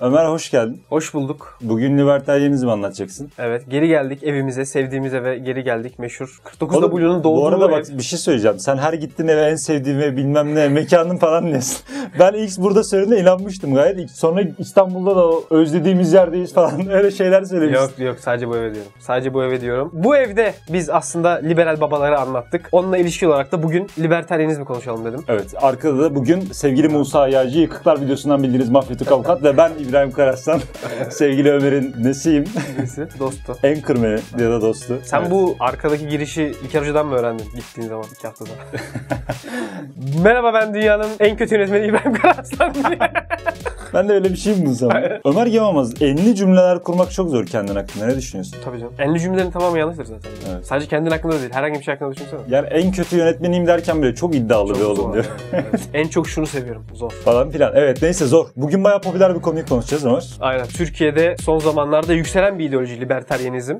Ömer hoş geldin. Hoş bulduk. Bugün libertaryenizmi anlatacaksın. Evet geri geldik evimize, sevdiğimiz eve geri geldik meşhur. 49 Oğlum, W'nun doğduğu Bu arada ev. bak bir şey söyleyeceğim. Sen her gittiğin eve en sevdiğim ve bilmem ne mekanın falan diyorsun. ben ilk burada söylediğine inanmıştım gayet. Sonra İstanbul'da da o özlediğimiz yerdeyiz falan öyle şeyler söylemiştin. Yok yok sadece bu eve diyorum. Sadece bu eve diyorum. Bu evde biz aslında liberal babaları anlattık. Onunla ilişki olarak da bugün libertaryenizmi konuşalım dedim. Evet arkada da bugün sevgili Musa Yağcı Yıkıklar videosundan bildiğiniz mafyatik avukat ve ben İbrahim Karaslan. sevgili Ömer'in nesiyim? Birisi dostu. en kırmızı ya da dostu. Sen Evet. bu arkadaki girişi İlker Hoca'dan mı öğrendin gittiğin zaman iki haftada? Merhaba ben dünyanın en kötü yönetmeni İbrahim Karaslan diye. Ben de öyle bir şey mi bulsam? Ömer Yamamaz enli cümleler kurmak çok zor kendin hakkında. Ne düşünüyorsun? Tabii canım. Enli cümlelerin tamamı yanlıştır zaten. Evet. Sadece kendin hakkında değil. Herhangi bir şey hakkında düşünsene. Yani en kötü yönetmeniyim derken bile çok iddialı bir Çok oğlum zor. diyor. Evet. en çok şunu seviyorum. Zor. Falan filan. Evet neyse zor. Bugün bayağı popüler bir konuyu konuşacağız Ömer. Aynen. Türkiye'de son zamanlarda yükselen bir ideoloji libertaryenizm.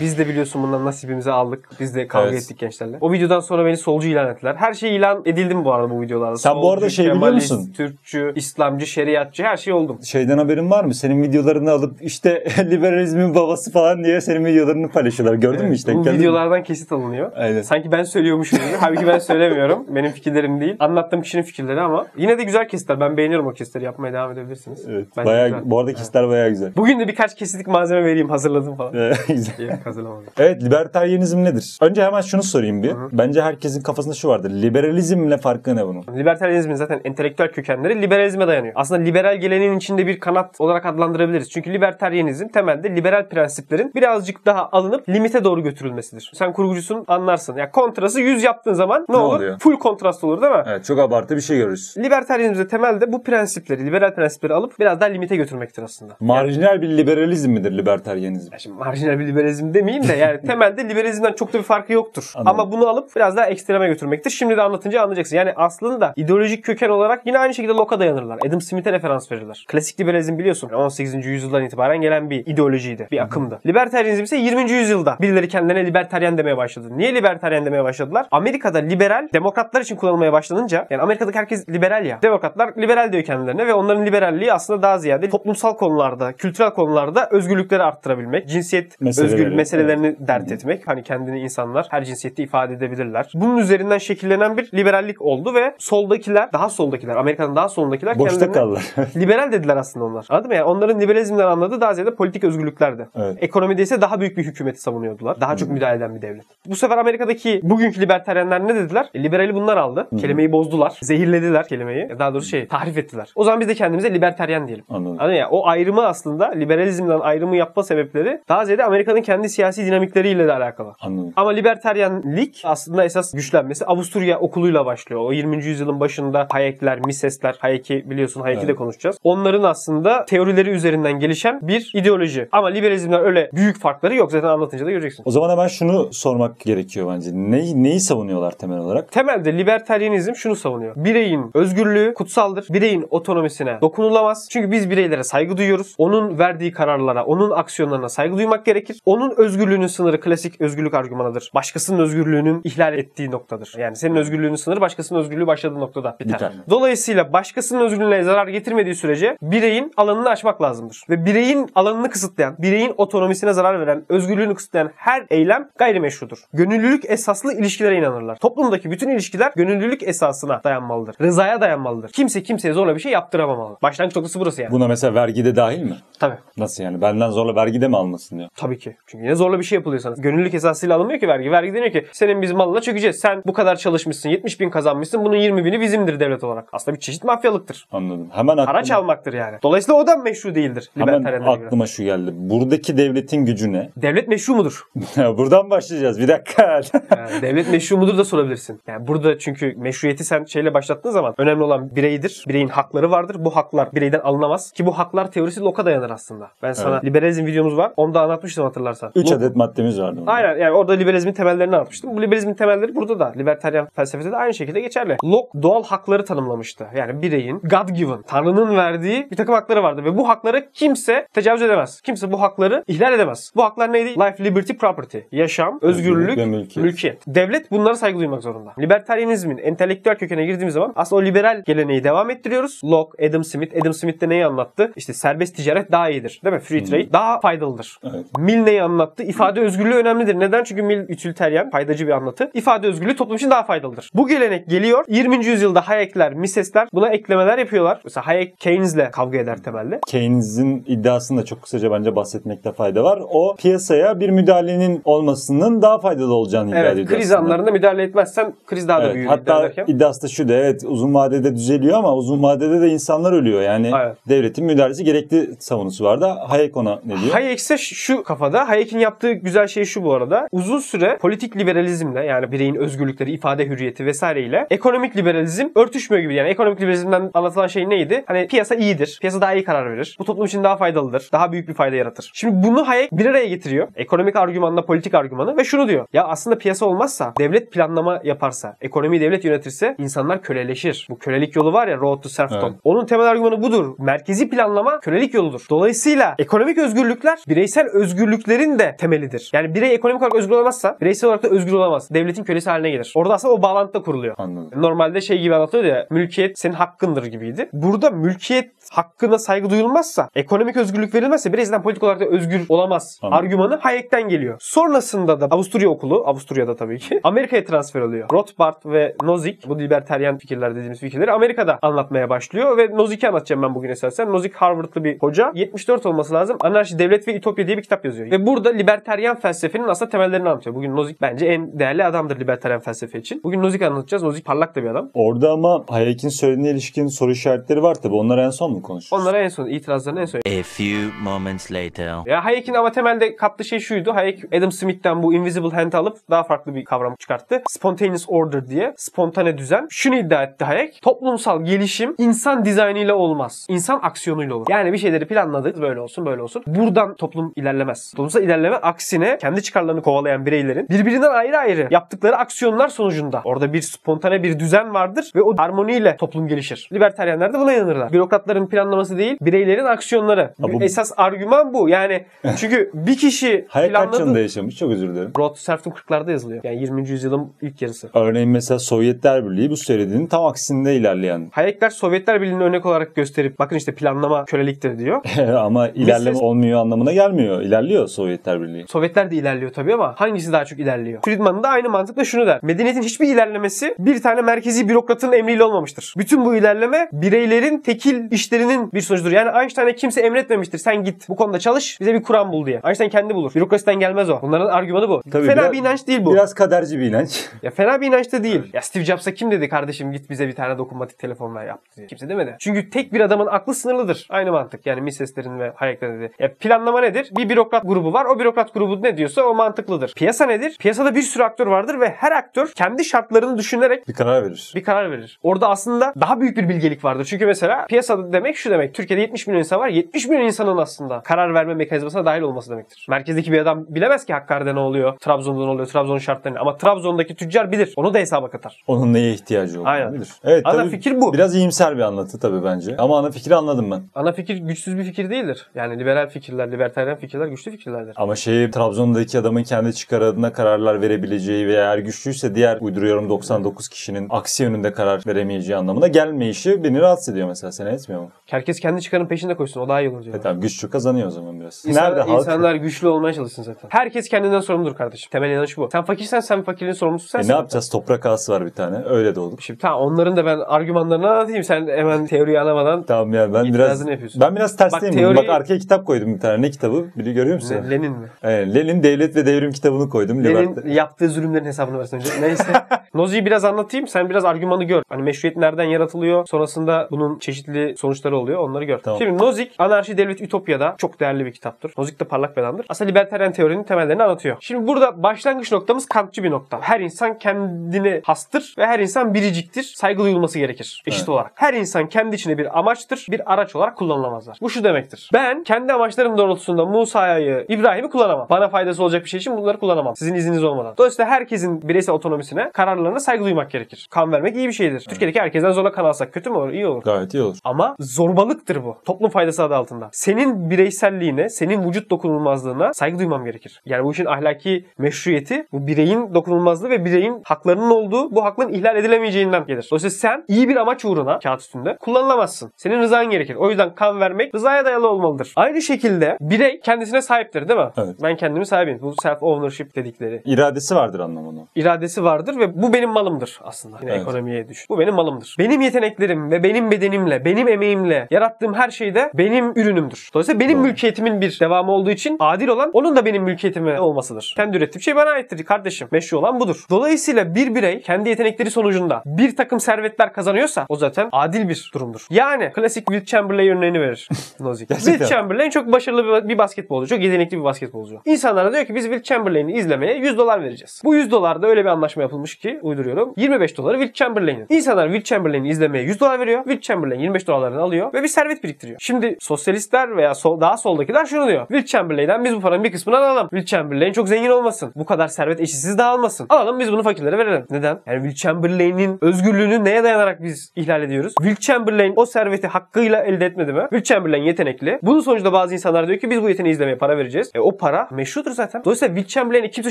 Biz de biliyorsun bundan nasibimizi aldık. Biz de kavga Evet. ettik gençlerle. O videodan sonra beni solcu ilan ettiler. Her şey ilan edildim bu arada bu videolarda. Sen bu arada şey biliyor Kemalist, musun? Türkçü, İslamcı, şeriatçı her şey oldum. Şeyden haberin var mı? Senin videolarını alıp işte liberalizmin babası falan diye senin videolarını paylaşıyorlar. Gördün mü işte? Bu Gördün mü? videolardan kesit alınıyor. Aynen. Sanki ben söylüyormuşum gibi. Halbuki ben söylemiyorum. Benim fikirlerim değil. Anlattığım kişinin fikirleri ama yine de güzel kesitler. Ben beğeniyorum o kesitleri. Yapmaya devam edebilirsiniz. Evet. Bence Bayağı, güzel. bu arada kesitler bayağı güzel. Bugün de birkaç kesitlik malzeme vereyim. Hazırladım falan. Güzel. İyi hazırlamadım. Evet libertaryenizm nedir? Önce hemen şunu sorayım bir. Bence herkesin kafasında şu vardır. Liberalizmle farkı ne bunun? Libertarianizmin zaten entelektüel kökenleri liberalizme dayanıyor. Aslında liberal geleneğin içinde bir kanat olarak adlandırabiliriz. Çünkü libertarianizm temelde liberal prensiplerin birazcık daha alınıp limite doğru götürülmesidir. Sen kurgucusun anlarsın. Ya kontrası 100 yaptığın zaman ne, Ne olur? oluyor? Full kontrast olur değil mi? Evet çok abartı bir şey görürüz. Libertarianizmde temelde bu prensipleri, liberal prensipleri alıp biraz daha limite götürmektir aslında. Marjinal bir liberalizm midir libertaryenizm? Ya Şimdi marjinal bir liberalizm demeyeyim de yani temelde liberalizmden çok da bir farkı yoktur. Anladım. Ama bunu alıp biraz daha ekstreme götürmektir. Şimdi de anlatınca anlayacaksın. Yani aslında ideolojik köken olarak yine aynı şekilde Locke'a dayanırlar. Adam Smith'e referans verirler. Klasik liberalizm biliyorsun 18. yüzyıldan itibaren gelen bir ideolojiydi, bir akımdı. Libertarianizm ise 20. yüzyılda birileri kendilerine libertaryen demeye başladı. Niye libertaryen demeye başladılar? Amerika'da liberal demokratlar için kullanılmaya başlanınca yani Amerika'daki herkes liberal ya. Demokratlar liberal diyor kendilerine ve onların liberalliği aslında daha ziyade toplumsal konularda, kültürel konularda özgürlükleri arttırabilmek, cinsiyet Meseleleri, özgür meselelerini evet. dert etmek. Hani kendini insanlar her cinsiyette ifade edebilirler. Bunun üzerinden şekillenen bir liberallik oldu ve soldakiler, daha soldakiler, Amerika'nın daha soldakiler Boşta kaldılar. liberal dediler aslında onlar. Anladın mı? Yani onların liberalizmden anladığı daha ziyade politik özgürlüklerdi. Evet. Ekonomide ise daha büyük bir hükümeti savunuyordular. Daha çok müdahale eden bir devlet. Bu sefer Amerika'daki bugünkü libertaryenler ne dediler? E, liberali bunlar aldı. Kelimeyi bozdular. Zehirlediler kelimeyi. Daha doğrusu şey tahrif ettiler. O zaman biz de kendimize libertaryen diyelim. Anladım. Anladın ya o ayrımı aslında liberalizmden ayrımı yapma sebepleri daha ziyade Amerika'nın kendi siyasi dinamikleriyle de alakalı. Anladım. Ama liberteryenlik aslında esas güçlenmesi Avusturya okuluyla başlıyor. O 20. yüzyılın başında Hayekler, Misesler, Hayek'i biliyorsun Hayek'i de Evet. konuşacağız. Onların aslında teorileri üzerinden gelişen bir ideoloji. Ama liberalizmden öyle büyük farkları yok. Zaten anlatınca da göreceksin. O zaman hemen şunu sormak gerekiyor bence. Neyi, neyi savunuyorlar temel olarak? Temelde libertaryenizm şunu savunuyor. Bireyin özgürlüğü kutsaldır. Bireyin otonomisine dokunulamaz. Çünkü biz bireylere saygı duyuyoruz. Onun verdiği kararlara, onun aksiyonlarına saygı duymak gerekir. Onun özgürlüğünün sınırı klasik özgürlük argümanıdır. Başkasının özgürlüğünün ihlal ettiği noktadır. Yani senin özgürlüğünün sınırı başkasının özgürlüğü başladığı noktada biter. Biter. Dolayısıyla başkasının özgürlüğüne zarar getirmediği sürece bireyin alanını aşmak lazımdır. Ve bireyin alanını kısıtlayan, bireyin otonomisine zarar veren, özgürlüğünü kısıtlayan her eylem gayrimeşrudur. Gönüllülük esaslı ilişkilere inanırlar. Toplumdaki bütün ilişkiler gönüllülük esasına dayanmalıdır. Rızaya dayanmalıdır. Kimse kimseye zorla bir şey yaptıramamalı. Başlangıç noktası burası yani. Buna mesela vergi de dahil mi? Tabii. Nasıl yani? Benden zorla vergi de mi almasın diyor. Tabii ki. Çünkü yine zorla bir şey yapılıyor sana. Gönüllülük esasıyla alınmıyor ki vergi. Vergi deniyor ki senin biz malına çökeceğiz. Sen bu kadar çalışmışsın. 70 bin kazanmışsın. Bunun 20 bini bizimdir devlet olarak. Aslında bir çeşit mafyalıktır. Anladım. Hemen aklıma, Para çalmaktır yani. Dolayısıyla o da meşru değildir. hemen libertaryenlere göre. aklıma şu geldi. Buradaki devletin gücü ne? Devlet meşru mudur? Buradan başlayacağız. Bir dakika. Yani devlet meşru mudur da sorabilirsin. Yani burada çünkü meşruiyeti sen şeyle başlattığın zaman önemli olan bireydir. Bireyin hakları vardır. Bu haklar bireyden alınamaz. Ki bu haklar teorisi Locke'a dayanır aslında. Ben sana Evet. liberalizm videomuz var. Onu da anlatmıştım hatırlarsan. 3 adet maddemiz vardı. orada. Aynen yani orada liberalizmin temellerini anlatmıştım. Bu liberalizmin temelleri burada da libertaryen felsefede de aynı şekilde geçerli. Locke doğal hakları tanımlamıştı. Yani bireyin God given, Tanrı'nın verdiği bir takım hakları vardı ve bu hakları kimse tecavüz edemez. Kimse bu hakları ihlal edemez. Bu haklar neydi? Life, liberty, property. Yaşam, özgürlük, ve mülkiyet. mülkiyet. Devlet bunlara saygı duymak zorunda. Libertaryenizmin entelektüel kökene girdiğimiz zaman aslında o liberal geleneği devam ettiriyoruz. Locke, Adam Smith. Adam Smith de neyi anlattı? İşte serbest ticaret daha iyidir. Değil mi? Free trade daha faydalıdır. Evet. Mill neyi anlattı? İfade özgürlüğü önemlidir. Neden? Çünkü Mill ütülteryen, faydacı bir anlatı. İfade özgürlüğü toplum için daha faydalıdır. Bu gelenek geliyor. 20. yüzyılda Hayek'ler, Mises'ler buna eklemeler yapıyorlar. Mesela Hayek Keynes'le kavga eder temelde. Keynes'in iddiasını da çok kısaca bence bahsetmekte fayda var. O piyasaya bir müdahalenin olmasının daha faydalı olacağını iddia Evet, ediyor. kriz aslında. anlarında müdahale etmezsen kriz daha da Evet, büyür. iddia hatta ederken. iddiası da şu da evet uzun vadede düzeliyor ama uzun vadede de insanlar ölüyor. Yani Evet. devletin müdahalesi gerekli savunusu var da Hayek ona ne diyor? Hayek ise şu kafada. Hayek'in yaptığı güzel şey şu bu arada. Uzun süre politik liberalizmle yani bireyin özgürlükleri, ifade hürriyeti vesaireyle ekonomik liberalizm örtüşmüyor gibi. Yani ekonomik liberalizmden anlatılan şey neydi? Hani piyasa iyidir. Piyasa daha iyi karar verir. Bu toplum için daha faydalıdır. Daha büyük bir fayda yaratır. Şimdi bunu Hayek bir araya getiriyor. Ekonomik argümanla politik argümanı ve şunu diyor. Ya aslında piyasa olmazsa, devlet planlama yaparsa, ekonomiyi devlet yönetirse insanlar köleleşir. Bu kölelik yolu var ya Road to Serfdom. Evet. Onun temel argümanı budur. Merkezi planlama kölelik yoludur. Dolayısıyla ekonomik özgürlükler bireysel özgürlüklerin de temelidir. Yani birey ekonomik olarak özgür olamazsa bireysel olarak da özgür olamaz. Devletin kölesi haline gelir. Orada aslında o bağlantıda kuruluyor. Anladım. Normalde şey gibi anlatıyordu ya mülkiyet senin hakkındır gibiydi. Burada mülkiyet hakkına saygı duyulmazsa, ekonomik özgürlük verilmezse birey zaten politik olarak da özgür olamaz. Anladım. Argümanı Hayek'ten geliyor. Sonrasında da Avusturya okulu, Avusturya'da tabii ki Amerika'ya transfer oluyor. Rothbard ve Nozick bu liberteryan fikirler dediğimiz fikirleri Amerika'da anlatmaya başlıyor ve Nozick'i anlatacağım ben bugün esasen. Nozick Harvard'lı bir hoca. 74 olması lazım. Anarşi, Devlet ve Ütopya diye bir kitap yazıyor. Ve burada liberteryan felsefenin aslında temellerini anlatıyor. Bugün Nozick bence en değerli adamdır liberteryan felsefe için. Bugün Nozick anlatacağız. Nozick parlak da bir adam. Orada ama Hayek'in söylediğine ilişkin soru işaretleri var tabi. Onları en son mu konuşuruz? Onlara en son itirazlarını en son. A few moments later. Ya Hayek'in ama temelde kattığı şey şuydu. Hayek Adam Smith'ten bu Invisible Hand'i alıp daha farklı bir kavram çıkarttı. Spontaneous Order diye. Spontane düzen. Şunu iddia etti Hayek. Toplumsal gelişim insan dizaynıyla olmaz. İnsan aksiyonuyla olur. Yani bir şeyleri planladık. Böyle olsun böyle olsun. Buradan toplum ilerlemez. Toplumsal ilerleme aksine kendi çıkarlarını kovalayan bireylerin birbirinden ayrı ayrı yaptıkları aksiyonlar sonucunda orada bir spontane bir düzen vardır ve o harmoniyle toplum gelişir. Libertaryenler de buna inanırlar. Bürokratların planlaması değil, bireylerin aksiyonları. Ha, bu- Esas argüman bu. Yani çünkü bir kişi Hayek kaç planladı. yılında yaşamış? Çok özür dilerim. Road to Serfdom 40'larda yazılıyor. Yani 20. yüzyılın ilk yarısı. Örneğin mesela Sovyetler Birliği bu söylediğinin tam aksinde ilerleyen. Hayekler Sovyetler Birliği'ni örnek olarak gösterip bakın işte planlama köleliktir diyor. ama ilerleme Mrs. olmuyor anlamına gelmiyor. İlerliyor Sovyetler Birliği. Sovyetler de ilerliyor tabii ama hangisi daha çok ilerliyor? Friedman da aynı mantıkla şunu der. Medeniyetin hiçbir ilerlemesi bir tane merkezi bürokratın emriyle olmamıştır. Bütün bu ilerleme bireylerin tekil işlerinin bir sonucudur. Yani Einstein'a kimse emretmemiştir. Sen git bu konuda çalış bize bir Kur'an bul diye. Einstein kendi bulur. Bürokrasiden gelmez o. Bunların argümanı bu. Tabii Fena biraz- bir inanç değil bu. Biraz kaderci bir inanç. Ya fena bir inanç da değil. Ya Steve Jobs'a kim dedi kardeşim git bize bir tane dokunmatik telefon ver yaptı diye. Kimse demedi. Çünkü tek bir adamın aklı sınırlıdır. Aynı mantık. Yani Mises'lerin ve Hayek'lerin dedi. Ya planlama nedir? Bir bürokrat grubu var. O bürokrat grubu ne diyorsa o mantıklıdır. Piyasa nedir? Piyasada bir sürü aktör vardır ve her aktör kendi şartlarını düşünerek Bir karar verir. bir karar verir. Orada aslında daha büyük bir bilgelik vardır. Çünkü mesela piyasa demek şu demek. Türkiye'de 70 milyon insan var. 70 milyon insanın aslında karar verme mekanizmasına dahil olması demektir. Merkezdeki bir adam bilemez ki Hakkari'de ne oluyor, Trabzon'da ne oluyor, Trabzon'un şartlarını. Ama Trabzon'daki tüccar bilir. Onu da hesaba katar. Onun neye ihtiyacı olduğunu Aynen. bilir. Evet, Ana tabii fikir bu. Biraz iyimser bir anlatı tabii bence. Ama ana fikri anladım ben. Ana fikir güçsüz bir fikir değildir. Yani liberal fikirler, libertaryen fikirler güçlü fikirlerdir. Ama şey Trabzon'daki adamın kendi çıkar adına kararlar verebileceği veya eğer güçlüyse diğer uyduruyorum 99 kişinin aksi yönünde karar veremeyeceği anlamına gelmeyişi beni rahatsız ediyor mesela. Seni etmiyor mu? Herkes kendi çıkarın peşinde koşsun. O daha iyi olur diyor. E tamam güçlü kazanıyor o zaman biraz. İnsan- Nerede halk? insanlar güçlü olmaya çalışsın zaten. Herkes kendinden sorumludur kardeşim. Temel inanış bu. Sen fakirsen sen fakirliğin sorumlusu E sensin. ne yapacağız? Toprak ağası var bir tane. Öyle doğduk. Şimdi tamam onların da ben argümanlarını anlatayım. Sen hemen teoriyi anlamadan Tamam ya ben biraz yapıyorsun. ben biraz tersteyim. Bak teori- Bak arkaya kitap koydum bir tane. Ne kitabı? Biri görüyor musun? Ne, Lenin mi? Evet, Lenin Devlet ve Devrim kitabını koydum. Lenin Liberta- yaptığı zulümlerin hesabını versin önce. Neyse. Nozi'yi biraz anlatayım. Sen biraz argümanı gör. Hani meşruiyet nereden yaratılıyor? Sonrasında bunun çeşitli sonuçları oluyor. Onları gör. Tamam. Şimdi Nozick Anarşi Devlet Ütopya'da çok değerli bir kitaptır. Nozick de parlak bir adamdır. Aslında libertaryen teorinin temellerini anlatıyor. Şimdi burada başlangıç noktamız Kantçı bir nokta. Her insan kendine hastır ve her insan biriciktir. Saygı duyulması gerekir. Eşit Evet. olarak. Her insan kendi içine bir amaçtır. Bir araç olarak kullanılamazlar. Bu şu demektir. Ben kendi amaçlarım doğrultusunda Musa'yı, İbrahim'i kullanamam. Bana faydası olacak bir şey için bunları kullanamam. Sizin izniniz olmadan. Dolayısıyla herkesin bireysel otonomisine, kararlarına saygı duymak gerekir. Kan vermek iyi bir şeydir. Türkiye'deki herkesten zorla kan alsak kötü mü olur? İyi olur. Gayet iyi olur. Ama zorbalıktır bu. Toplum faydası adı altında. Senin bireyselliğine, senin vücut dokunulmazlığına saygı duymam gerekir. Yani bu işin ahlaki meşruiyeti bu bireyin dokunulmazlığı ve bireyin haklarının olduğu bu hakların ihlal edilemeyeceğinden gelir. Dolayısıyla sen iyi bir amaç uğruna kağıt üstünde kullanılamazsın. Senin rızan gerekir. O yüzden kan vermek rızaya dayalı olmalıdır. Aynı şekilde birey kendisine sahiptir değil mi? Evet. Ben kendimi sahibiyim. Bu self ownership dedikleri İradesi vardır anlamını. iradesi vardır ve bu benim malımdır aslında. Yine Evet. ekonomiye düş. Bu benim malımdır. Benim yeteneklerim ve benim bedenimle, benim emeğimle yarattığım her şey de benim ürünümdür. Dolayısıyla benim Doğru. mülkiyetimin bir devamı olduğu için adil olan onun da benim mülkiyetime olmasıdır. Kendi ürettiğim şey bana aittir kardeşim. Meşru olan budur. Dolayısıyla bir birey kendi yetenekleri sonucunda bir takım servetler kazanıyorsa o zaten adil bir durumdur. Yani klasik Will Chamberlain örneğini verir Nozick. Will Chamberlain çok başarılı bir, bir basketbolcu. Çok yetenekli bir basketbolcu. İnsanlara diyor ki biz Will Chamberlain'i izlemeye 100 dolar vereceğiz. Bu 100 dolar da öyle bir anlaşma yapılmış ki uyduruyorum. 25 doları Will Chamberlain'in. İnsanlar Will Chamberlain'i izlemeye 100 dolar veriyor. Will Chamberlain 25 dolarlarını alıyor ve bir servet biriktiriyor. Şimdi sosyalistler veya sol, daha soldakiler şunu diyor. Will Chamberlain'den biz bu paranın bir kısmını alalım. Will Chamberlain çok zengin olmasın. Bu kadar servet eşitsiz dağılmasın. Alalım biz bunu fakirlere verelim. Neden? Yani Will Chamberlain'in özgürlüğünü neye dayanarak biz ihlal ediyoruz? Will Chamberlain o serveti hakkıyla elde etmedi mi? Will Chamberlain yetenekli. Bunun sonucunda bazı insanlar diyor ki biz bu yeteneği izlemeye para vereceğiz. E o para meşrudur zaten. Dolayısıyla Will Chamberlain'e kimse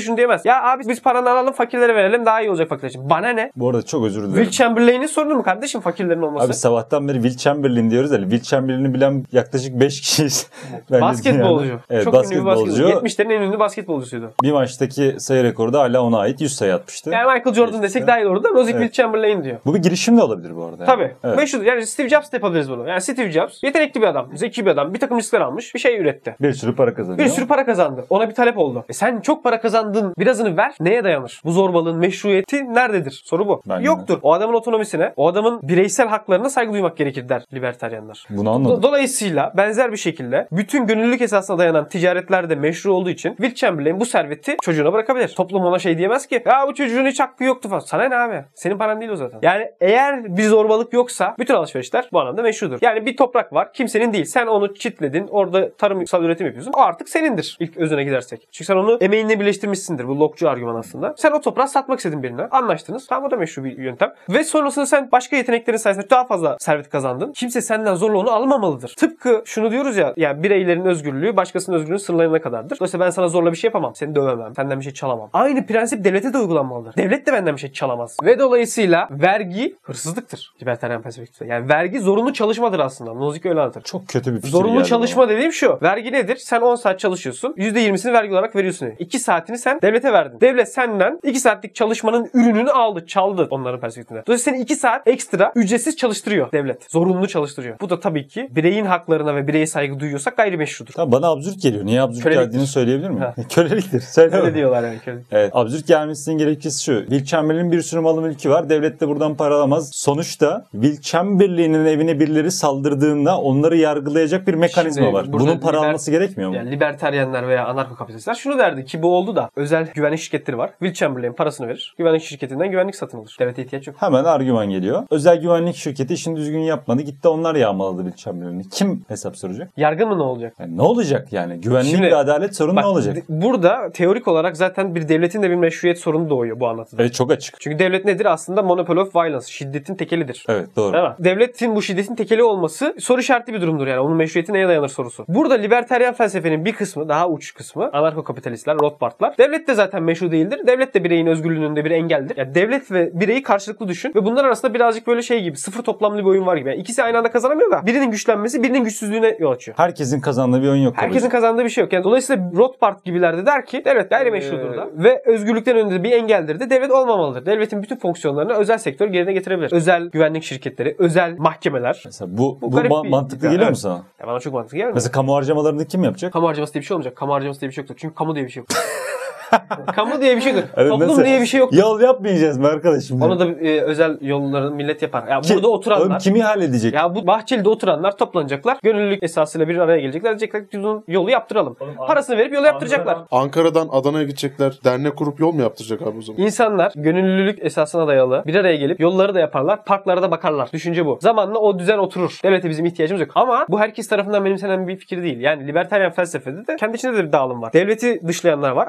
şunu diyemez. Ya abi biz paranı alalım fakirlere verelim daha iyi olacak fakirler için. Bana ne? Bu arada çok özür dilerim. Will Chamberlain'in sorunu mu kardeşim fakirlerin olması? Abi sabahtan beri Will Chamberlain diyoruz ya. Will Chamberlain'i bilen yaklaşık 5 kişiyiz. Basketbolcu. Evet Çok ünlü bir basketbolcu. basketbolcu. 70'lerin en ünlü basketbolcusuydu. Bir maçtaki sayı rekoru da hala ona ait 100 sayı atmıştı. Yani Michael Jordan desek daha iyi olurdu da Nozick Evet. Will Chamberlain diyor. Bu bir girişim de olabilir bu arada. yani. Tabii. Evet. Meşhur. Yani Steve Jobs da yapabiliriz bunu. Yani Steve Jobs yetenekli bir adam, zeki bir adam, bir takım riskler almış, bir şey üretti. Bir sürü para kazanıyor. Bir sürü para kazandı. Ona bir talep oldu. E sen çok para kazandın. Birazını ver. Neye dayanır? Bu zorbalığın meşruiyeti nerededir? Soru bu. De. Yoktur. O adamın otonomisine, o adamın bireysel haklarına saygı duymak gerekir der libertaryenler. Bunu anladım. Do- Dolayısıyla benzer bir şekilde bütün gönüllülük esasına dayanan ticaretler de meşru olduğu için Will Chamberlain bu serveti çocuğuna bırakabilir. Toplum ona şey diyemez ki ya bu çocuğun hiç hakkı yoktu falan. Sana ne abi? Senin paran değil o zaten. Yani eğer bir zorbalık yoksa bütün alışverişler bu anlamda meşrudur. Yani bir toprak var kimsenin değil. Sen onu çitledin orada tarımsal üretim yapıyorsun. O artık senindir ilk özüne gidersek. Çünkü sen onu emeğinle birleştirmişsindir. Bu lokçu argüman aslında. Sen o toprağı satmak istedin birine. Anlaştınız. Tamam o da meşru bir yöntem. Ve sonrasında sen başka yeteneklerin sayesinde daha fazla servet kazandın. Kimse senden zorla onu almamalıdır. Tıpkı şunu diyoruz ya yani bireylerin özgürlüğü başkasının özgürlüğünün sınırlarına kadardır. Dolayısıyla ben sana zorla bir şey yapamam. Seni dövemem. Senden bir şey çalamam. Aynı prensip devlete de uygulanmalıdır. Devlet de benden bir şey çalamaz. Ve dolayısıyla vergi hırsızlıktır. Libertaryen perspektifte. Yani vergi zorunlu çalışmadır aslında. Nozick öyle anlatır. Çok kötü bir fikir Zorunlu çalışma dediğim şu. Vergi nedir? Sen 10 saat çalışıyorsun. %20'sini vergi olarak veriyorsun. 2 saatini sen devlete verdin. Devlet senden 2 saatlik çalışmanın ürününü aldı, çaldı onların perspektifinde. Dolayısıyla seni 2 saat ekstra ücretsiz çalıştırıyor devlet. Zorunlu çalıştırıyor. Bu da tabii ki bireyin haklarına ve bireye saygı duyuyorsak gayrimeşrudur. Tamam bana absürt geliyor. Niye absürt Köleliktir. geldiğini söyleyebilir miyim? Ha. Köleliktir. Söyle. Öyle diyorlar yani. köle. Evet. Absürt gelmesinin gerekçesi şu. Will Chamberlain'in bir sürü malı mülkü var. Devlet de buradan para alamaz. Sonuçta Will Chamberlain'in evine birileri saldırdığında onları yargılayacak bir mekanizma Şimdi var. Bunun para liber- alması gerekmiyor mu? Yani libertaryenler veya anarko-kapitalistler şunu derdi ki bu oldu da özel güvenlik şirketleri var. Will Chamberlain parasını verir. Güvenlik şirketinden güvenlik satın alır. Devlete ihtiyaç yok. Hemen argüman geliyor. Özel güvenlik şirketi işini düzgün yapmadı. Gitti onlar yağmaladı Will Chamberlain'i. Kim hesap soracak? Yargın mı ne olacak? Yani ne olacak yani? Güvenlik Şimdi- ve adalet sorunu Bak, ne olacak? Burada teorik olarak zaten bir devletin de bir meşruiyet sorunu doğuyor bu anlatıda. Evet çok açık. Çünkü devlet nedir? Aslında monopoly of violence. Şiddetin tekelidir. Evet doğru. Değil mi? Devletin bu şiddetin tekeli olması soru işaretli bir durumdur yani. Onun meşruiyeti neye dayanır sorusu. Burada libertaryen felsefenin bir kısmı, daha uç kısmı, anarko-kapitalistler, Rothbard'lar. Devlet de zaten meşru değildir. Devlet de bireyin özgürlüğünün de bir engeldir. Yani devlet ve bireyi karşılıklı düşün. Ve bunlar arasında birazcık böyle şey gibi, sıfır toplamlı bir oyun var gibi. Yani ikisi aynı anda kazanamıyor da birinin güçlenmesi birinin güçsüzlüğüne yol açıyor. Herkesin kazandığı bir oyun yok. Herkesin babacığım. kazandığı bir şey yok. Yani dolayısıyla Rothbard gibiler de der ki devlet gayrimeşrudur Ee, da ve özgürlüklerin önünde bir engeldir de devlet olmamalıdır. Devletin bütün fonksiyonlarını özel sektör yerine getirebilir. Özel güvenlik şirketleri, özel mahkemeler. Mesela bu, Bu bu, garip ma- bir mantıklı geliyor mu sana? Ya bana çok mantıklı gelmiyor. Mesela kamu harcamalarını kim yapacak? Kamu harcaması diye bir şey olmayacak. Kamu harcaması diye bir şey yoktur. Çünkü kamu diye bir şey yok. Kamu diye bir şey yok. Hani Toplum nasıl- diye bir şey yok. Yol yapmayacağız mı arkadaşım? Onu da e, özel yolların millet yapar. Ya Ki- burada Oğlum oturanlar kimi halledecek? ya bu Bahçeli'de oturanlar toplanacaklar. Gönüllülük esasıyla bir araya gelecekler. Diyecekler ki yolu yaptıralım. Parasını verip yolu yaptıracaklar. Ankara'dan Adana'ya gidecekler. Dernek kurup yol mu yaptıracak abi o zaman? İnsanlar gönüllülük esasına dayalı bir araya gelip yolları da yaparlar, parklara da bakarlar. Düşünce bu. Zamanla o düzen oturur. Devlete bizim ihtiyacımız yok. Ama bu herkes tarafından benimsenen bir fikir değil. Yani libertaryen felsefede de kendi içinde de bir dağılım var. Devleti dışlayanlar var,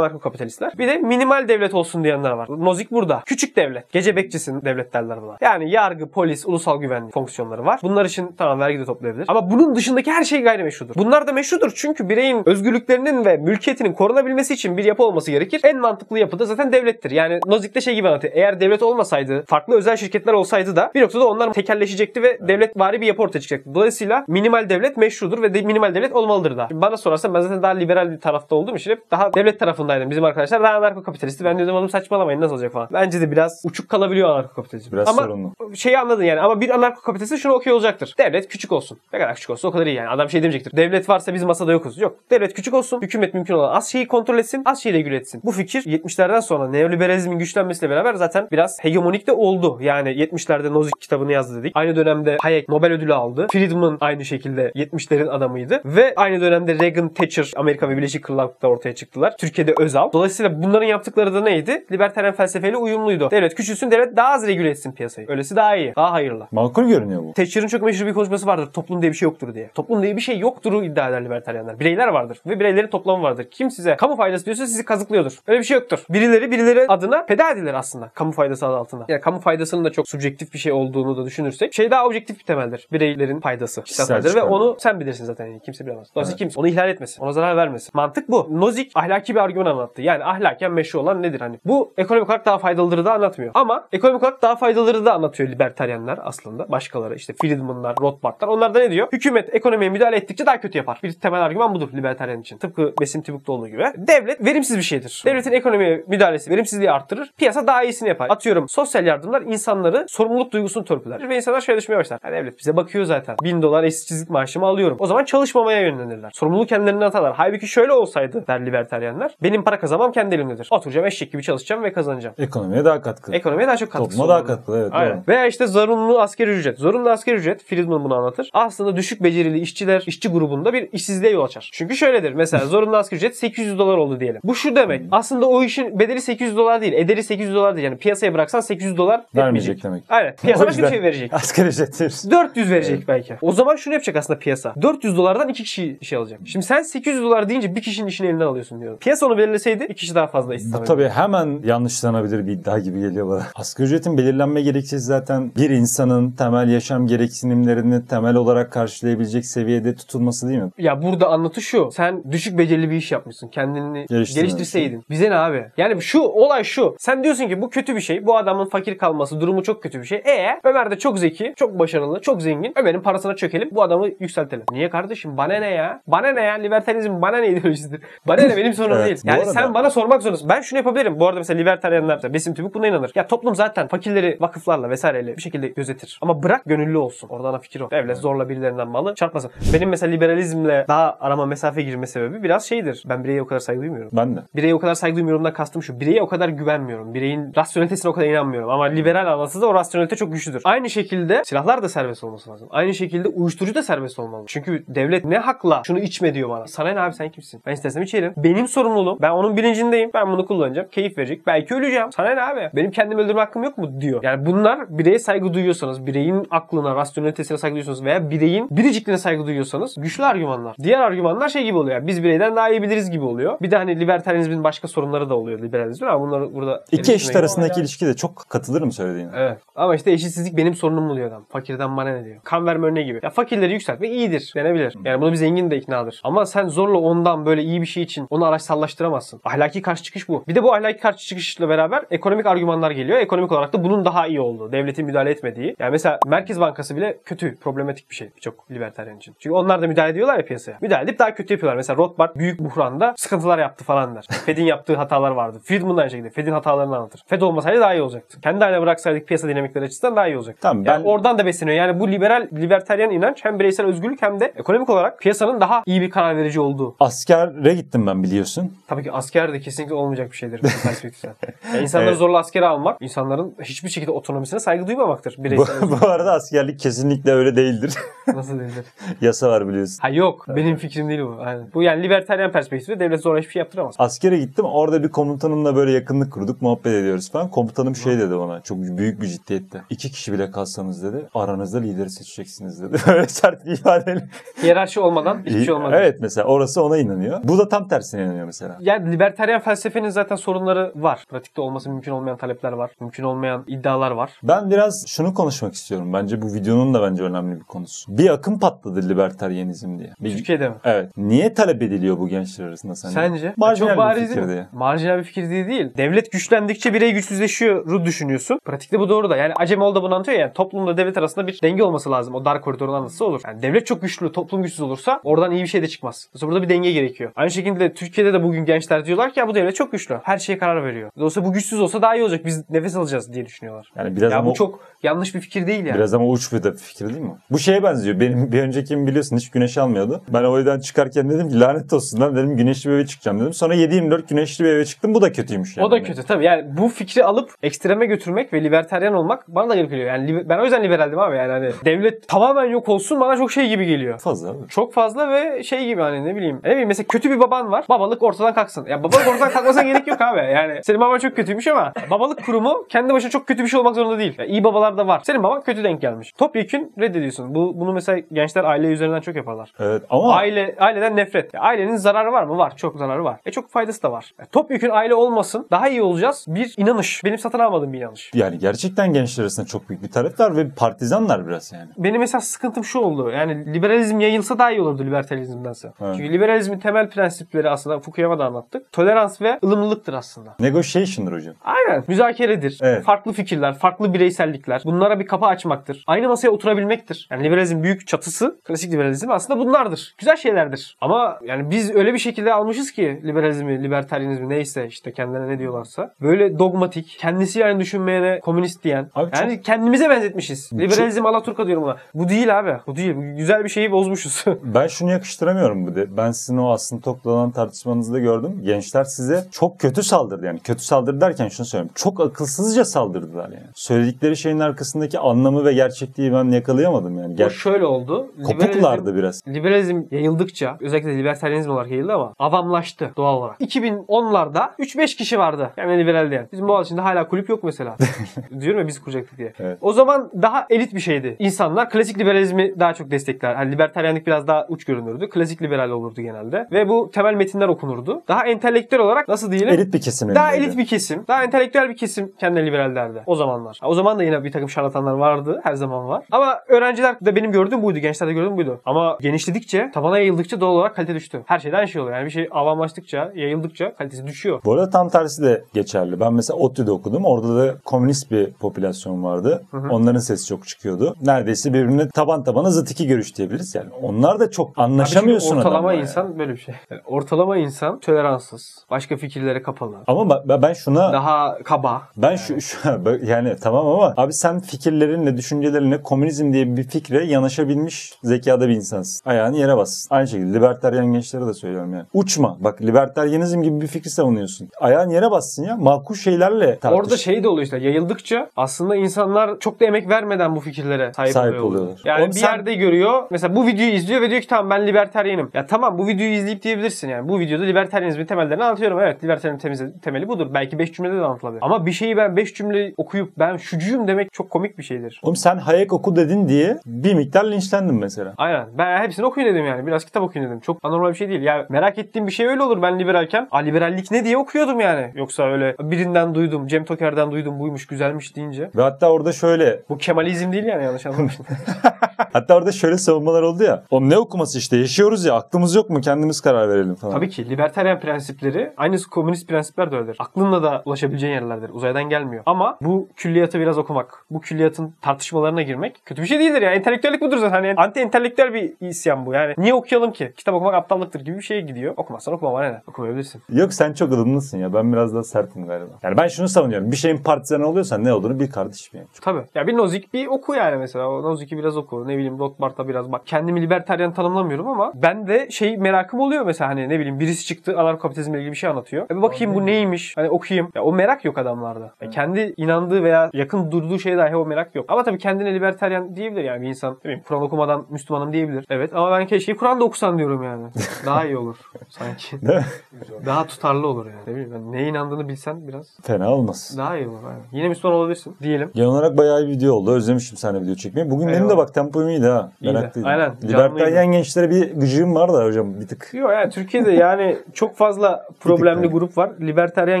anarko-kapitalistler. Bir de minimal devlet olsun diyenler var. Nozik burada. Küçük devlet. Gece bekçisin devlet derler buna. Yani yargı, polis, ulusal güvenlik fonksiyonları var. Bunlar için tamam vergi de toplayabilir. Ama bunun dışındaki her şey gayrimeşrudur. Bunlar da meşrudur. Çünkü bireyin özgürlüklerinin ve mülkiyetinin korunabilmesi için bir yapı olması gerekir. En mantıklı yapı da zaten devlettir. Yani Nozik'te şey gibi anlatıyor. Eğer devlet olmasaydı, farklı özel şirketler olsaydı da bir noktada onlar tekelleşecekti ve devlet vari bir yapı ortaya çıkacaktı. Dolayısıyla minimal devlet meşrudur ve de minimal devlet olmalıdır da. Bana sorarsan ben zaten daha liberal bir tarafta olduğum için hep daha devlet tarafındaydım. Bizim arkadaşlar daha anarko kapitalisti. Ben diyordum oğlum saçmalamayın nasıl olacak falan. Bence de biraz uçuk kalabiliyor anarko kapitalizm. Biraz Ama sorunlu. şeyi anladın yani ama bir anarko kapitalist şunu okuyor olacaktır. Devlet küçük olsun. Ne kadar küçük olsa o kadar iyi yani. Adam şey demeyecektir. Devlet varsa biz masada yokuz. Yok. Devlet küçük olsun. Hükümet mümkün olan az şeyi kontrol etsin. Az şeyi regüle etsin. Bu fikir 70'lerden sonra neoliberalizmin güçlenmesiyle beraber zaten biraz hegemonik de oldu. Yani 70'lerde Nozick kitabını yazdı dedik. Aynı dönemde Hayek Nobel ödülü aldı. Friedman aynı şekilde 70'lerin adamıydı. Ve aynı dönemde Reagan, Thatcher, Amerika ve Birleşik Krallık'ta ortaya çıktılar. Türkiye'de Özal. Dolayısıyla bunların yaptıkları da neydi? Libertaryen felsefeyle uyumluydu. Devlet küçülsün, devlet daha az regüle etsin piyasayı. Öylesi daha iyi, daha hayırlı. Makul görünüyor bu. Thatcher'ın çok meşhur bir konuşması vardır. Toplum diye bir şey yoktur diye. Toplum diye bir şey yoktur iddia eder libertaryenler. Bireyler vardır ve bireylerin toplamı vardır. Kim size kamu faydası diyorsa sizi kazıklıyordur. Öyle bir şey yoktur. Birileri birileri adına feda edilir aslında. Kamu faydası adı altında. Yani kamu faydasının da çok subjektif bir şey olduğunu da düşünürsek şey daha objektif bir temeldir. Bireylerin faydası. Kişisel faydadır ve onu sen bilirsin zaten. Yani kimse bilemez. Dolayısıyla kimse onu ihlal etmesin. Ona zarar vermesin. Mantık bu. Nozick ahlaki bir argüman anlattı. Yani ahlaken meşru olan nedir hani? Bu ekonomik olarak daha faydalıdır da anlatmıyor. Ama ekonomik olarak daha faydalıları da anlatıyor libertaryenler aslında. Başkaları işte Friedman'lar, Rothbard'lar. Onlar da ne diyor? Hükümet ekonomiye müdahale ettikçe daha kötü yapar. Bir temel argüman budur libertaryen için. Tıpkı Besim Tibuk'ta olduğu gibi. Devlet verimsiz bir şeydir. Devletin ekonomiye müdahalesi verimsizliği arttırır. Piyasa daha iyisini yapar. Atıyorum sosyal yardımlar insanları sorumluluk duygusunu törpüler. Ve insanlar şöyle düşünmeye başlar. "Ha, devlet bize bakıyor zaten. Bin dolar eşsizlik maaşımı alıyorum. O zaman çalışmamaya yönlenirler. Sorumluluğu kendilerine atarlar. Halbuki şöyle olsaydı der libertaryenler. Benim para kazanmam kendi elimdedir. Oturacağım eşek gibi çalışacağım ve kazanacağım. Ekonomiye daha katkı. Ekonomiye daha çok katkısı Topluma daha katkı evet Aynen. doğru. Veya işte zorunlu askeri ücret. Zorunlu askeri ücret, Friedman bunu anlatır. Aslında düşük becerili işçiler, işçi grubunda bir işsizliğe yol açar. Çünkü şöyledir. Mesela zorunlu askeri ücret 800 dolar oldu diyelim. Bu şu demek. Aslında o işin bedeli 800 dolar değil. Ederi 800 dolar değil. Yani piyasaya bıraksan 800 dolar Vermeyecek demek. Aynen. Piyasa başka bir şey verecek. Asgari ücret verirsin. 400 verecek belki. O zaman şunu yapacak aslında piyasa. 400 dolardan iki kişi işe alacak. Şimdi sen 800 dolar deyince bir kişinin işini elinden alıyorsun diyorum. Piyasa onu belirleseydi iki kişi daha fazla istihdam Bu tabii hemen yanlışlanabilir bir iddia gibi geliyor bana. Asgari ücretin belirlenme gerekçesi zaten bir insanın temel yaşam gereksinimlerini temel olarak karşılayabilecek seviyede tutulması değil mi? Ya burada anlatı şu. Sen düşük becerili bir iş yapmışsın. Kendini geliştirseydin. Bize ne abi? Yani şu olay şu. Sen diyorsun ki bu kötü bir şey. Bu adamın fakir kalması, durumu çok kötü bir şey. E Ömer de çok zeki, çok başarılı, çok zengin. Ömer'in parasına çökelim. Bu adamı yükseltelim. Niye kardeşim? Bana ne ya? Bana ne ya? Libertarizm bana ne ideolojisidir? Bana ne benim sorunum Evet, değil. Yani arada- sen bana sormak zorundasın. Ben şunu yapabilirim. Bu arada mesela libertaryenler, Besim Tübük buna inanır. Ya toplum zaten fakirleri vakıflarla vesaireyle bir şekilde gözetir. Ama bırak gönüllü olsun. Orada ana fikir o. Devlet zorla birilerinden malı çarpmasın. Benim mesela liberalizmle daha arama mesafe girme sebebi biraz şeydir. Ben bireye o kadar saygı duymuyorum. Ben de. Bireye o kadar saygı duymuyorumdan kastım şu. Bireye o kadar güvenmiyorum. Bireyin rasyonelitesine o kadar inanmıyorum. Ama liberal anlatıda o rasyonelite çok güçlüdür. Aynı şekilde silahlar da serbest olması lazım. Aynı şekilde uyuşturucu da serbest olmalı. Çünkü devlet ne hakla şunu içme diyor bana. Sana ne abi sen kimsin? Ben istersem içerim. Benim sorumluluğum. Ben onun bilincindeyim. Ben bunu kullanacağım. Keyif verecek. Belki öleceğim. Sana ne abi? Benim kendimi öldürme hakkım yok mu diyor. Yani bunlar bireye saygı duyuyorsanız, bireyin aklına, rasyonelitesine saygı duyuyorsanız veya bireyin biricikliğine saygı duyuyorsanız güçlü argümanlar. Diğer argümanlar şey gibi oluyor. Yani biz bireyden daha iyi biliriz gibi oluyor. Bir de hani libertaryizmin başka sorunları da oluyor liberalizmin ama bunları burada İki eşit arasındaki ilişki de çok katılırım söylediğine. Evet. Ama işte eşitsizlik benim sorunum oluyor adam. Fakirden bana ne diyor. Kan verme örneği gibi. Ya fakirleri yükseltmek iyidir denebilir. Yani bunu bir zengin de ikna alır. Ama sen zorla ondan böyle iyi bir şey için onu araçsallaştıramazsın. Ahlaki karşı çıkış bu. Bir de bu ahlaki karşı çıkışla beraber ekonomik argümanlar geliyor. Ekonomik olarak da bunun daha iyi olduğu. Devletin müdahale etmediği. Yani mesela Merkez Bankası bile kötü, problematik bir şey birçok libertaryen için. Çünkü onlar da müdahale ediyorlar ya piyasaya. Müdahale edip daha kötü yapıyorlar. Mesela Rothbard büyük buhranda sıkıntılar yaptı falan der. Fed'in yaptığı hatalar vardı. Friedman da aynı şekilde. Fed'in hatalarını anlatır. Fed olmasaydı daha iyi olacaktı. Kendi haline bıraksaydık piyasa dinamikleri açısından daha iyi olacaktı. Tamam, Yani ben- oradan da besleniyor. Yani bu liberal, libertaryen inanç hem bireysel özgürlük hem de ekonomik olarak piyasanın daha iyi bir karar verici olduğu. Askere gittim ben biliyorsun. Tabii ki asker asker de kesinlikle olmayacak bir şeydir bu perspektiften. Yani insanları Evet. zorla askere almak, insanların hiçbir şekilde otonomisine saygı duymamaktır. Bu, bu arada askerlik kesinlikle öyle değildir. Nasıl değildir? Yasa var biliyorsun. Ha yok. Benim fikrim değil bu. Aynen. Bu yani libertaryen perspektifi devlet zorla hiçbir şey yaptıramaz. Askere gittim. Orada bir komutanımla böyle yakınlık kurduk. Muhabbet ediyoruz falan. Komutanım şey dedi bana. Çok büyük bir ciddiyette. İki kişi bile kalsanız dedi. Aranızda lideri seçeceksiniz dedi. Öyle sert bir ifadeyle. Hiyerarşi olmadan hiçbir şey olmaz. Evet mesela orası ona inanıyor. Bu da tam tersine inanıyor mesela. Yani libertaryen felsefenin zaten sorunları var. Pratikte olması mümkün olmayan talepler var. Mümkün olmayan iddialar var. Ben biraz şunu konuşmak istiyorum. Bence bu videonun da bence önemli bir konusu. Bir akım patladı libertaryenizm diye. Bir- Türkiye'de mi? Evet. Niye talep ediliyor bu gençler arasında sence? Sence? Marjinal Çok bir bariz fikir değil mi? diye. Marjinal bir fikir değil değil. Devlet güçlendikçe birey güçsüzleşiyor düşünüyorsun. Pratikte bu doğru da. Yani Acemoğlu da bunu anlatıyor ya. Yani toplumla devlet arasında bir denge olması lazım. O dar koridorun anlatısı olur. Yani devlet çok güçlü, toplum güçsüz olursa oradan iyi bir şey de çıkmaz. Mesela burada bir denge gerekiyor. Aynı şekilde Türkiye'de de bugün gençler diyorlar ki ya bu devlet çok güçlü. Her şeye karar veriyor. Dolayısıyla bu güçsüz olsa daha iyi olacak. Biz nefes alacağız diye düşünüyorlar. Yani biraz ya ama bu çok yanlış bir fikir değil yani. Biraz ama uç bir de fikir değil mi? Bu şeye benziyor. Benim bir öncekimi biliyorsun hiç güneş almıyordu. Ben o evden çıkarken dedim ki lanet olsun lan dedim güneşli bir eve çıkacağım dedim. Sonra 7-24 güneşli bir eve çıktım. Bu da kötüymüş yani. O da kötü tabii. Yani bu fikri alıp ekstreme götürmek ve libertaryen olmak bana da garip geliyor. Yani ben o yüzden liberaldim abi. Yani hani devlet tamamen yok olsun bana çok şey gibi geliyor. Fazla abi. Çok fazla ve şey gibi hani ne bileyim. Ne bileyim mesela kötü bir baban var. Babalık ortadan kalksın. Ya babalık ortadan kalkmasına gerek yok abi. Yani senin baban çok kötüymüş ama babalık kurumu kendi başına çok kötü bir şey olmak zorunda değil. Ya iyi babalar da var. Senin baban kötü denk gelmiş. Topyekün reddediyorsun. Bu, bunu mesela gençler aile üzerinden çok yaparlar. Evet ama Aile aileden nefret. Ya ailenin zararı var mı? Var. Çok zararı var. E çok faydası da var. E, topyekün aile olmasın. Daha iyi olacağız. Bir inanış. Benim satın almadığım bir inanış. yani gerçekten gençler arasında çok büyük bir talep var ve partizanlar biraz yani. Benim mesela sıkıntım şu oldu. Yani liberalizm yayılsa daha iyi olurdu libertalizmdense. Evet. Çünkü liberalizmin temel prensipleri aslında Fukuyama'da anlattık. Tolerans ve ılımlılıktır aslında. Negotiation'dır hocam. Aynen. Müzakeredir. Evet. Farklı fikirler, farklı bireysellikler. Bunlara bir kapı açmaktır. Aynı masaya oturabilmektir. Yani liberalizm büyük çatısı, klasik liberalizm aslında bunlardır. Güzel şeylerdir. Ama yani biz öyle bir şekilde almışız ki liberalizmi, libertarianizmi neyse işte kendilerine ne diyorlarsa. Böyle dogmatik, kendisi yani düşünmeyene komünist diyen. Abi çok- yani kendimize benzetmişiz. Liberalizm Alaturka diyorum buna. Bu değil abi. Bu değil. Güzel bir şeyi bozmuşuz. Ben şunu yakıştıramıyorum bu de. Ben sizin o aslında toplanan tartışmanızda gördüm. Gençler size çok kötü saldırdı yani. Kötü saldırı derken şunu söylüyorum. Çok akılsızca saldırdılar yani. Söyledikleri şeyin arkasındaki anlamı ve gerçekliği ben yakalayamadım yani. o Ger- şöyle oldu. Kopuklardı biraz. Liberalizm yayıldıkça özellikle libertarianizm olarak yayıldı ama avamlaştı doğal olarak. 2010'larda 3-5 kişi vardı. Yani liberal diyen. Bizim Boğaziçi'nde hala kulüp yok mesela. Diyorum ya biz kuracaktık diye. Evet. O zaman daha elit bir şeydi. İnsanlar klasik liberalizmi daha çok destekler. Hani libertaryenlik biraz daha uç görünürdü. Klasik liberal olurdu genelde. Ve bu temel metinler okunurdu. Daha entelektüel olarak nasıl diyelim? Elit bir kesim Daha elit bir kesim, daha entelektüel bir kesim kendine liberal derdi o zamanlar. O zaman da yine bir takım şarlatanlar vardı, her zaman var. Ama öğrenciler de benim gördüğüm buydu, gençler de gördüğüm buydu. Ama genişledikçe, tabana yayıldıkça doğal olarak kalite düştü. Her şeyden şey oluyor. Yani bir şey avamlaştıkça, yayıldıkça kalitesi düşüyor. Bu arada tam tersi de geçerli. Ben mesela ODTÜ'de okudum. Orada da komünist bir popülasyon vardı. Onların sesi çok çıkıyordu. Neredeyse birbirine taban tabana zıt iki görüş diyebiliriz. Yani onlar da çok anlaşamıyorsun Abi şimdi ortalama adamla yani. insan böyle bir şey. Yani ortalama insan toleranssız, başka fikirlere kapalı, Ama ben şuna daha kaba. ben şu, şu yani tamam ama abi sen fikirlerinle, düşüncelerinle komünizm diye bir fikre yanaşabilmiş zekada bir insansın. Ayağını yere bas. Aynı şekilde libertaryen gençlere de söylüyorum yani. Uçma. Bak libertaryenizm gibi bir fikri savunuyorsun. Ayağın yere bassın ya. Makul şeylerle tartış. Orada şey de oluyor işte yayıldıkça aslında insanlar çok da emek vermeden bu fikirlere sahip, Sahip oluyorlar. oluyorlar. Yani Oğlum bir sen- yerde görüyor mesela bu videoyu izliyor ve diyor ki tamam ben libertaryenim. Ya tamam bu videoyu izleyip diyebilirsin yani bu videoda libertaryenizmin temellerini anlatıyorum. Evet libertaryenizmin temeli budur. Belki 5 cümlede de anlatılabilir. Ama bir şeyi ben 5 cümle okuyup ben şucuyum demek çok komik bir şeydir. Oğlum sen Hayek oku dedin diye bir miktar linçlendin mesela. Aynen. Ben hepsini okuyun dedim yani. Biraz kitap okuyun dedim. Çok anormal bir şey değil. Ya merak ettiğim bir şey öyle olur ben liberalken. A liberallik ne diye okuyordum yani. Yoksa öyle birinden duydum, Cem Toker'den duydum buymuş güzelmiş deyince. Ve hatta orada şöyle Bu Kemalizm değil yani yanlış anlamışsın. hatta orada şöyle savunmalar oldu ya. Oğlum ne okuması işte yaşıyoruz ya aklımız yok mu kendimiz karar verelim falan. Tabii ki libertaryen prensipleri aynısı komünist prensipler de öyledir. Aklınla da ulaşabileceğin yerlerdir. Uzaydan gelmiyor. Ama bu külliyatı biraz okumak, bu külliyatın tartışmalarına girmek kötü bir şey değildir ya. Entelektüellik budur zaten. Hani anti entelektüel bir isyan bu. Yani niye okuyalım ki? Kitap okumak aptallıktır gibi bir şeye gidiyor. Okumazsan okuma bana ne? Okumayabilirsin. Yok sen çok ılımlısın ya. Ben biraz daha sertim galiba. Yani ben şunu savunuyorum. Bir şeyin partizanı oluyorsan ne olduğunu bil kardeşim yani. Tabii. Ya bir Nozick bir oku yani mesela. O Nozick'i biraz oku. Ne bileyim Rothbard'a biraz bak. Kendimi libertaryen tanımlamıyorum ama ben de şey merakım oluyor mesela hani ne bileyim birisi çıktı anarkapitalizm kapitalizmle ilgili bir şey anlatıyor. E bir bakayım bu neymiş? Hani okuyayım. Ya o merak yok adamlarda. Ya kendi inandığı veya yakın durduğu şeye dahi o merak yok. Ama tabii kendine libertaryen diyebilir yani bir insan. Ne bileyim, Kur'an okumadan Müslümanım diyebilir. Evet ama ben keşke Kur'an da okusan diyorum yani. Daha iyi olur sanki. Daha tutarlı olur yani. Ne bileyim ben neye inandığını bilsen biraz Fena olmaz. daha iyi olur. Aynen. Yine Müslüman olabilirsin diyelim. Genel olarak bayağı iyi video oldu. Özlemişim seninle video çekmeyi. Bugün benim de Eyvallah. bak tempom iyiydi ha. İyiydi. Meraklıydım. Aynen, Libertaryen gençlere bir gıcığım var da hocam bir tık. Yok yani Türkiye'de yani çok fazla problemli grup var. Libertaryen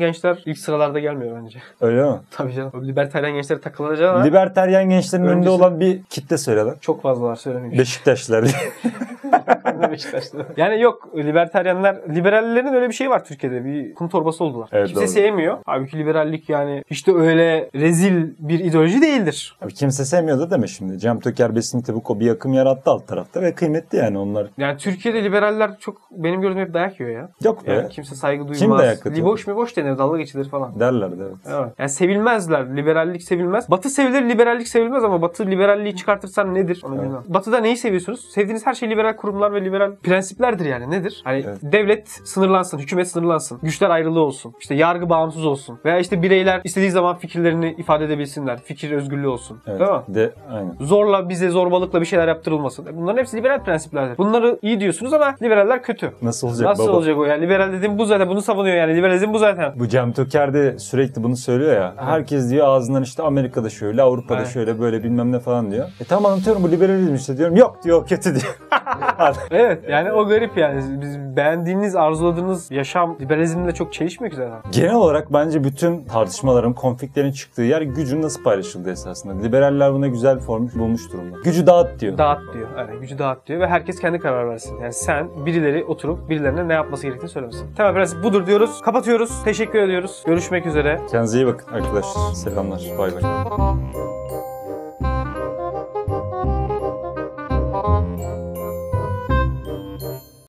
gençler ilk sıralarda gelmiyor bence. Öyle mi? Tabii canım. Libertaryen gençlere takılacağına Libertaryen gençlerin önünde Öncesi- olan bir kitle söyle lan. çok fazla var söylemeyeyim. Beşiktaşlar. Yani yok libertaryenler, liberallerin öyle bir şey var Türkiye'de. Bir kum torbası oldular. Evet, Kimse doğru. sevmiyor. Halbuki liberallik yani hiç de öyle rezil bir ideoloji değildir. Abi kimse sevmiyor da deme şimdi. Cem Töker Besin Tebuko bir akım yarattı alt tarafta ve kıymetli yani onlar. Yani Türkiye'de liberaller çok benim gördüğüm hep dayak yiyor ya. Yok be. Yani kimse saygı duymaz. Kim dayak atıyor? Liboş mi boş denir dalga geçilir falan. Derlerdi evet. Evet. Yani sevilmezler. Liberallik sevilmez. Batı sevilir, liberallik sevilmez ama Batı liberalliği çıkartırsan nedir? Onu bilmem. Batı'da neyi seviyorsunuz? Sevdiğiniz her şey liberal kurumlar ve liberal prensiplerdir yani. Nedir? Hani Evet. devlet sınırlansın, hükümet sınırlansın, güçler ayrılığı olsun, işte yargı bağımsız olsun veya işte bireyler istediği zaman fikirlerini ifade edebilsinler, fikir özgürlüğü olsun. Evet. Değil mi? De aynen. Zorla bize zorbalıkla bir şeyler yaptırılmasın. Bunların hepsi liberal prensiplerdir. Bunları iyi diyorsunuz ama liberaller kötü. Nasıl olacak Nasıl baba? olacak o yani? Liberal dediğim bu zaten. Bunu savunuyor yani. Liberalizm bu zaten. Bu Cem Töker de sürekli bunu söylüyor ya. Herkes diyor ağzından işte Amerika'da şöyle, Avrupa'da Evet. şöyle böyle bilmem ne falan diyor. E tamam anlatıyorum bu liberalizm işte diyorum. Yok diyor kötü diyor. Evet yani o garip yani. Biz beğendiğiniz, arzuladığınız yaşam liberalizmle çok çelişmiyor ki zaten. Genel olarak bence bütün tartışmaların, konfliklerin çıktığı yer gücün nasıl paylaşıldığı esasında. Liberaller buna güzel form bulmuş durumda. Gücü dağıt diyor. Dağıt diyor. Evet, gücü dağıt diyor ve herkes kendi karar versin. Yani sen birileri oturup birilerine ne yapması gerektiğini söylemesin. Temel prensip budur diyoruz. Kapatıyoruz. Teşekkür ediyoruz. Görüşmek üzere. Kendinize iyi bakın arkadaşlar. Selamlar. Bay bay.